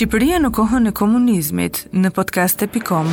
Shqipëria në kohën e komunizmit në podkast.com.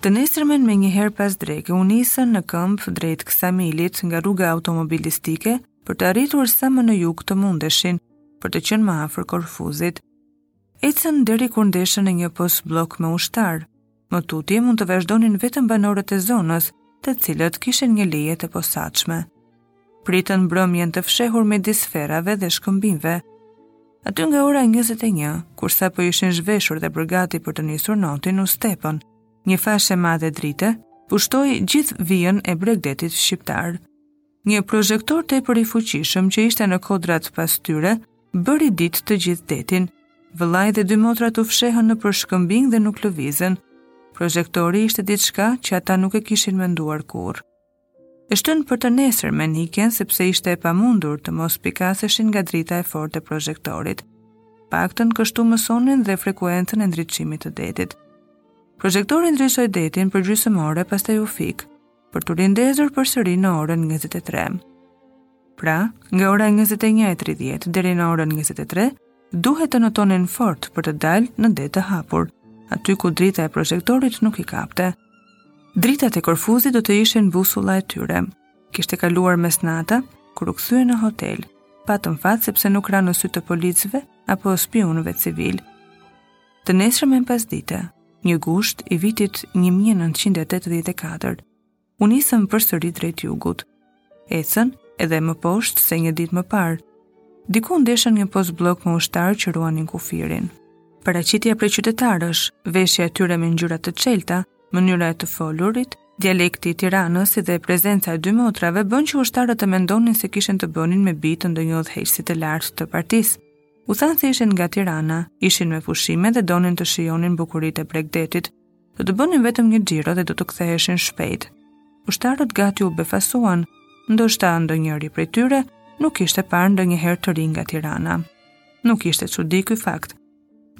Të nesërmen menjëherë pas dreke u nisën në këmbë drejt Ksamilit nga rruga automobilistike për të arritur sa më në jug të mundeshin, për të qenë më afër Korfuzit. Ecën deri kur ndeshën në një postbllok me ushtarë. Më tutje mund të vazhdonin vetëm banorët e zonës, të cilët kishin një leje të posaçme. Pritën mbrëmjen të fshehur midis ferrave dhe shkëmbinjve. Aty nga ora 21, kur sapo ishin zhveshur dhe përgatitur për të nisur notin u stepën, një fashë e madhe drite, pushtoi gjithë vijën e bregdetit shqiptar. Një prozhektor tepër i fuqishëm që ishte në kodrat pas tyre, bëri ditë të gjithë detin. Vëllai dhe dy motrat u fshehën nëpër shkëmbinj dhe nuk lëvizën. Prozhektori ishte diçka që ata nuk e kishin menduar kurrë. E shtynë për të nesërmen ikjen sepse ishte e pamundur të mos pikaseshin nga drita e fortë e prozhektorit. Paktën kështu mësonin dhe frekuencën e ndriçimit të detit. Prozhektori ndriçoi detin për gjysmë ore, pastaj u fik për t'u rindezur përsëri në orën 23. Pra, nga ora 21.30 deri në orën 23, duhet të notonin fort për të dalë në det të hapur, aty ku drita e prozhektorit nuk i kapte. Dritat e Korfuzit do të ishin busulla e tyre. Kishte kaluar mesnata, kur u kthyen në hotel. Patën fat sepse nuk ranë në sy të policëve apo spiunëve civilë. Të nesërmen pasdite, një gusht i vitit 1984, u nisën përsëri drejt jugut. Ecën edhe më poshtë se një ditë më parë. Diku ndeshën një postbllok me ushtarë që ruanin kufirin. Paraqitja prej qytetarësh, veshja e tyre me ngjyra të çelta, mënyra e të folurit, dialekti i Tiranës si dhe prezenca e dy motrave bënë që ushtarët të mendonin se kishin të bënin me bijtë e ndonjë udhëheqësi të lartë të partisë. U thanë se ishin nga Tirana, ishin me pushime dhe donin të shijonin bukuritë e bregdetit, Do të bënin vetëm një xhiro dhe do të ktheheshin shpejt. Ushtarët gati u befasuan, ndoshta ndonjëri prej tyre nuk kishte parë ndonjëherë të rinj nga Tirana. Nuk ishte çudi ky fakt.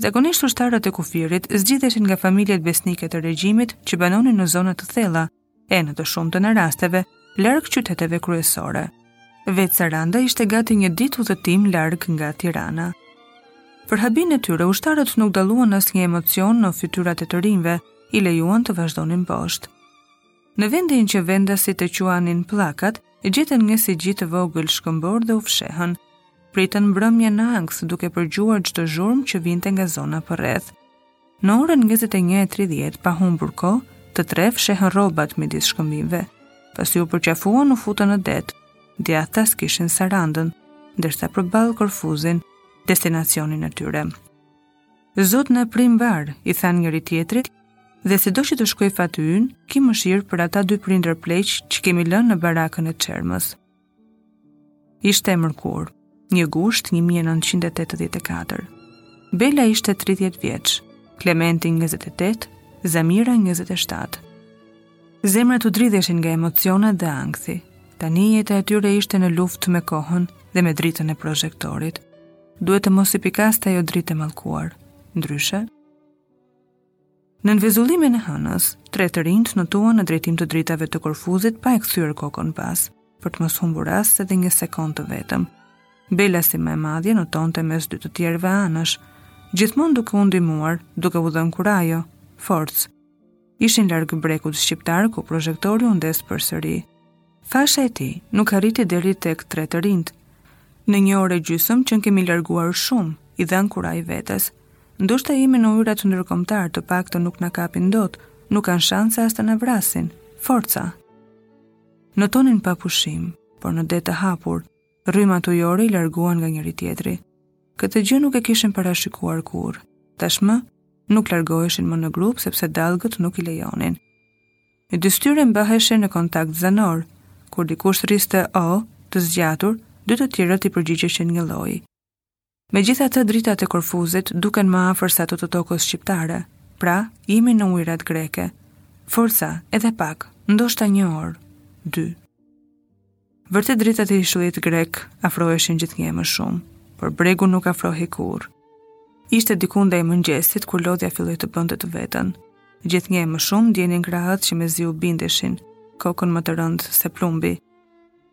Zakonisht ushtarët e kufirit zgjidheshin nga familjet besnike të regjimit që banonin në zona të thella, e në të shumtën e rasteve larg qyteteve kryesore. Vetë Saranda ishte gati një ditë udhëtim larg nga Tirana. Për habinë e tyre, ushtarët nuk dalluan asnjë emocion në fytyrat e të rinjve, i lejuan të vazhdonin poshtë. Në vendin që vendasit e quanin Pllakat, gjetën një si gji të vogël shkëmbor dhe u fshehën. Pritën mbrëmjen në ankth duke përgjuar çdo zhurmë që vinte nga zona përreth. Në orën 21:30 pa humbur kohë, të tre fshehën rrobat midis shkëmbinjve. Pasi u përqafuan u futën në det. Djathtas kishin Sarandën, ndërsa përballë Korfuzin, destinacionin e tyre. Zot na prij mbarë, i thanë njëri-tjetrit, dhe sido që të shkojë fati ynë, ki mëshirë për ata dy prindër pleq që kemi lënë në barakën e Çermës. Ishte e mërkurë, një gusht 1984. Bela ishte 30 vjeç, Klementi 28, Zamira 27. Zemrat u dridheshin nga emocionet dhe ankthi. Tani jeta e tyre ishte në luftë me kohën dhe me dritën e prozhektorit. Duhet të mos i pikaste ajo dritë e mallkuar. Ndryshe, Nën vezullimin e hënës, tre të rinjtë notuan në drejtim të dritave të Korfuzit pa e kthyer kokën pas, për të mos humbur as edhe një sekondë të vetëm. Bela si më e madhje notonte mes dy të tjerëve anësh, gjithmonë duke u ndihmuar, duke u dhënë kurajo, forcë. Ishin larg bregut shqiptar kur prozhektori u ndez përsëri. Fasha e tij nuk arriti deri tek tre të rinjtë. Në një orë e gjysëm qenkemi larguar shumë, i dhanë kurajë vetes. Ndoshta jemi në ujërat ndërkombëtare, të paktën nuk na kapin dot, nuk kanë shanse as të na vrasin. Forca. Notonin pa pushim, por në det të hapur, rrymat ujore i larguan nga njëri-tjetri. Këtë gjë nuk e kishin parashikuar kurrë. Tashmë nuk largoheshin më në grup sepse dallgët nuk i lejonin. Midis tyre mbaheshin në kontakt zanor. Kur dikush thërriste o, të zgjatur, dy të tjerët i përgjigjeshin njëlloj. Megjithatë, dritat e Korfuzit duken më afër se ato të tokës shqiptare. Pra, jemi në ujërat greke. Forca, edhe pak, ndoshta një orë, dy. Vërtet dritat e ishullit grek afroheshin gjithnjë e më shumë, por bregu nuk afrohej kurrë. Ishte diku ndaj mëngjesit kur lodhja filloi të bënte të vetën. Gjithnjë e më shumë ndienin krahët që mezi u bindeshin, kokën më të rëndë se plumbi.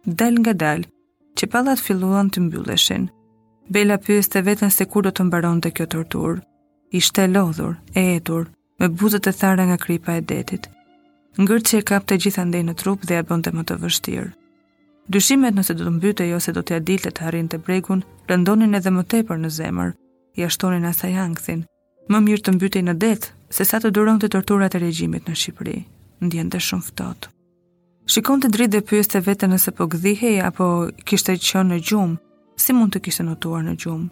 Dalëngadalë, qepallat filluan të mbylleshin. Bela pyeste veten se kur do të mbaronte kjo torturë. Ishte e lodhur, e etur, me buzët e thara nga kripa e detit. Ngërçi e kapte gjithandej në trup dhe ia bënte më të vështirë. Dyshimet nëse do të mbytej ose do t'ia dilte të arrinte bregun, rëndonin edhe më tepër në zemër, ia shtonin asaj ankthin. Më mirë të mbytej në det, sesa të duronte torturat e regjimit në Shqipëri. Ndjente shumë ftohtë. Shikonte dritë dhe pyeste veten nëse po gdhihej apo kishte qenë në gjumë, si mund të kishte notuar në gjumë.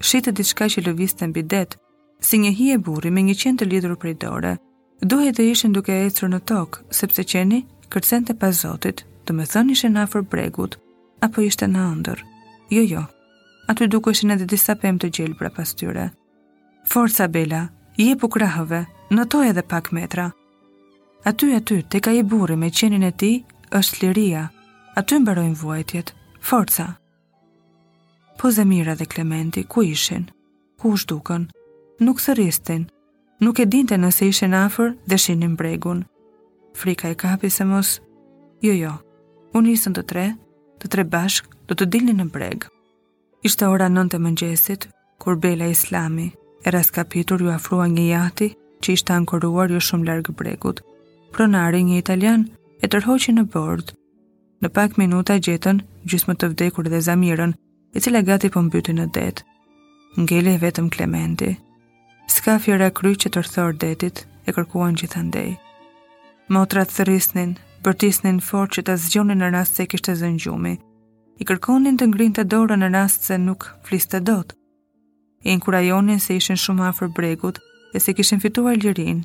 Shihte diçka që lëvizte mbi det, si një hije burri me një qen të lidhur prej dore. Duhej të ishin duke ecur në tokë, sepse qeni kërcente pas zotit, domethënë ishin afër bregut, apo ishte në ëndërr. Jo, jo, aty dukeshin edhe disa pemë të gjelbra pas tyre. Forca Bela, jepu krahëve, noto edhe pak metra. Aty aty, tek ai burri me qenin e tij, është liria. Aty mbarojnë vuajtjet. Forca. Po Zamira dhe Klementi ku ishin? Ku u zhdukën? Nuk thërrisnin. Nuk e dinte nëse ishin afër dhe shihnin bregun. Frika e kapi se mos Jo, jo. U nisën të tre, të tre bashkë, do të dilnin në breg. Ishte ora nëntë e mëngjesit, kur Bela Islami, e raskapitur iu afrua një jahti që ishte ankoruar jo shumë larg bregut. Pronari një italian e tërhoqi në bord. Në pak minuta gjetën gjysmë të vdekur dhe Zamirën, e cila gati po mbytej në det. Ngeli vetëm Klementi. Skafi i ra kryq e tërthor detit, e kërkuan gjithandej. Motrat thërrisnin, bërtisnin fort që ta zgjonin në rast se e kishte zënë gjumi. i kërkonin të ngrinte dorën në rast se nuk fliste dot. I inkurajonin se ishin shumë afër bregut e se kishin fituar lirinë.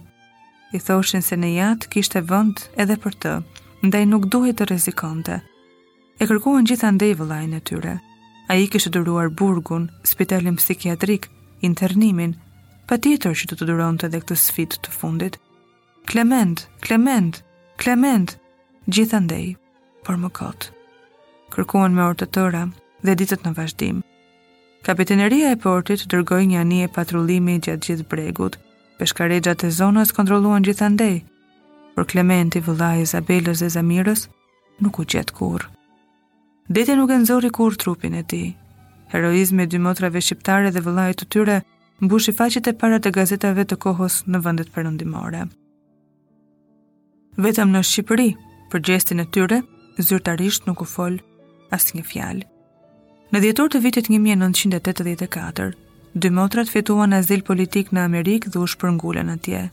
I thoshin se në jaht kishte vend edhe për të, ndaj nuk duhej të rrezikonte. E kërkuan gjithandej vëllanë e tyre. Ai kishte duruar burgun, spitalin psikiatrik, internimin, patjetër që do të duronte dhe këtë sfidë të fundit. Klement, Klement, Klement, gjithandej, por më kot. Kërkuan me orë të tëra dhe ditët në vazhdim. Kapiteneria e portit dërgoi një anije patrullimi gjatë gjithë bregut. Peshkarexhat e zonës kontrolluan gjithandej, por Klementi, vëllai i Izabelës dhe Zamirës, nuk u gjet kurrë. Deti nuk e nxori kurrë trupin e tij. Heroizmi i dy motrave shqiptare dhe vëllait të tyre mbushi faqet e para të gazetave të kohës në vendet perëndimore. Vetëm në Shqipëri, për gjestin e tyre, zyrtarisht nuk u fol asnjë fjalë. Në dhjetor të vitit 1984, dy motrat fituan azil politik në Amerikë dhe u shpërngulën atje.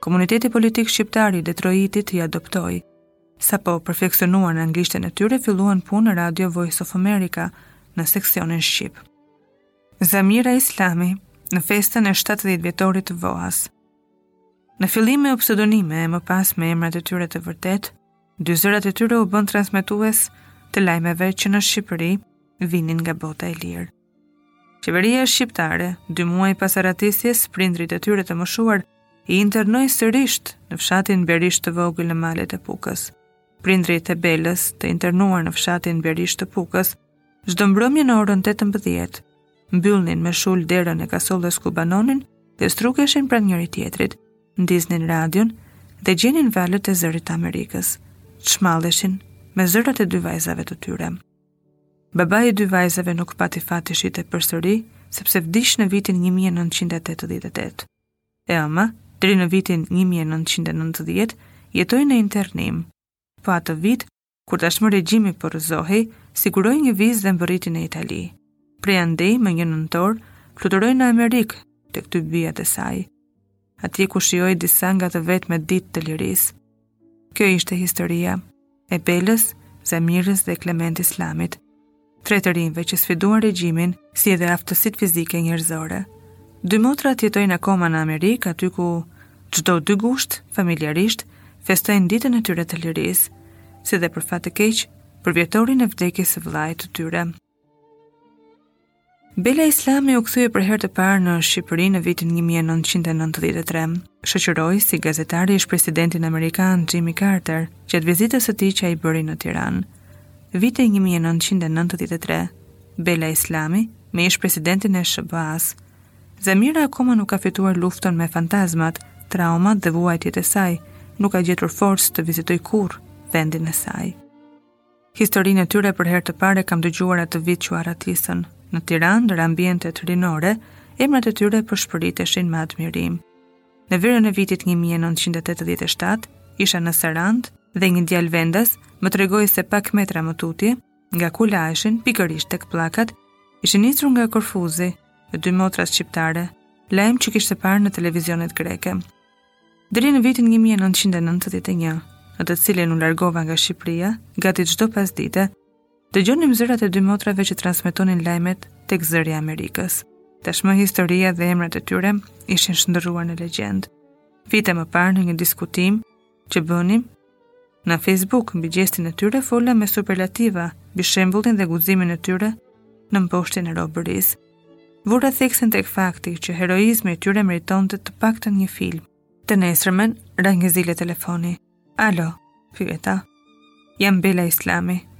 Komuniteti politik shqiptar i Detroitit i adoptoi. Sapo perfeksionuan anglishten e tyre, filluan punë në Radio Voice of America në seksionin shqip. Zamira Islami në festën e 70 vjetorit të Voas. Në fillim me pseudonime e më pas me emrat e tyre të vërtetë, dy zërat e tyre u bënë transmetues të lajmeve që në Shqipëri vinin nga bota e lirë. Qeveria shqiptare, dy muaj pas arratisjes, prindërit e tyre të mëshuar, i internoi sërisht në fshatin Berishë të Vogël në malet e Pukës. Prindërit e Belës, të internuar në fshatin Berishë të Pukës, çdo mbrëmje në orën 18, mbyllnin me shul derën e kasollës ku banonin dhe strukeshin pranë njëri-tjetrit, ndiznin radion dhe gjenin valët e Zërit të Amerikës. Çmalleshin me zërat e dy vajzave të tyre. Babai i dy vajzave nuk pati fat t'i shihte përsëri, sepse vdiq në vitin 1988. E ëma, deri në vitin 1990, jetoi në internim. Po atë vit, kur tashmë regjimi po rrëzohej, siguroi një vizë dhe mbërriti në Itali. Prej andej, më një nëntor, fluturoi në Amerikë, tek dy bijat e saj. atje ku shijoi disa nga të vetmet ditë të lirisë. Kjo ishte historia e Belës, Zamirës dhe Klement Islamit, tre të rinjve që sfiduan regjimin si edhe aftësitë fizike njerëzore. Dy motrat jetojnë akoma në Amerikë, aty ku çdo 2 gusht familjarisht festojnë ditën e tyre të lirisë, si dhe për fat të keq, përvjetorin e vdekjes së vëllait të tyre. Bela Islami u kthye për herë të parë në Shqipëri në vitin 1993. Shoqëroi si gazetare ish presidentin amerikan Jimmy Carter gjatë vizitës së tij që ai bëri në Tiranë. Viti 1993. Bela Islami me ish presidentin e SHBA-s. Zamira akoma nuk ka fituar luftën me fantazmat, traumat dhe vuajtjet e saj, nuk ka gjetur forcë të vizitojë kurrë vendin e saj. Historinë e tyre për herë të parë e kam dëgjuar atë vit që u arratisën. Në Tiranë, ndër ambientet rinore, emrat e tyre përshpëriteshin me admirim. Në verën e vitit 1987, isha në Sarandë dhe një djalë vendas më tregoi se pak metra më tutje, nga ku laheshin pikërisht tek pllakat, ishin nisur nga Korfuzi, të dy motrat shqiptare, lajm që kishte parë në televizionet greke. Deri në vitin 1991, në të cilin u largova nga Shqipëria, gati çdo pasdite, dëgjonim zërat e dy motrave që transmetonin lajmet tek Zëri i Amerikës. Tashmë historia dhe emrat e tyre ishin shndërruar në legjendë. Vite më parë në një diskutim që bënim, Në Facebook, mbi gjestin e tyre fola me superlativa, mbi shembullin dhe guximin e tyre në mposhtjen e robërisë. Vura theksin tek fakti që heroizmi i tyre meritonte të paktën një film. Të nesërmen, ra një zile telefoni. Alo, pyeta. Jam Bela Islami.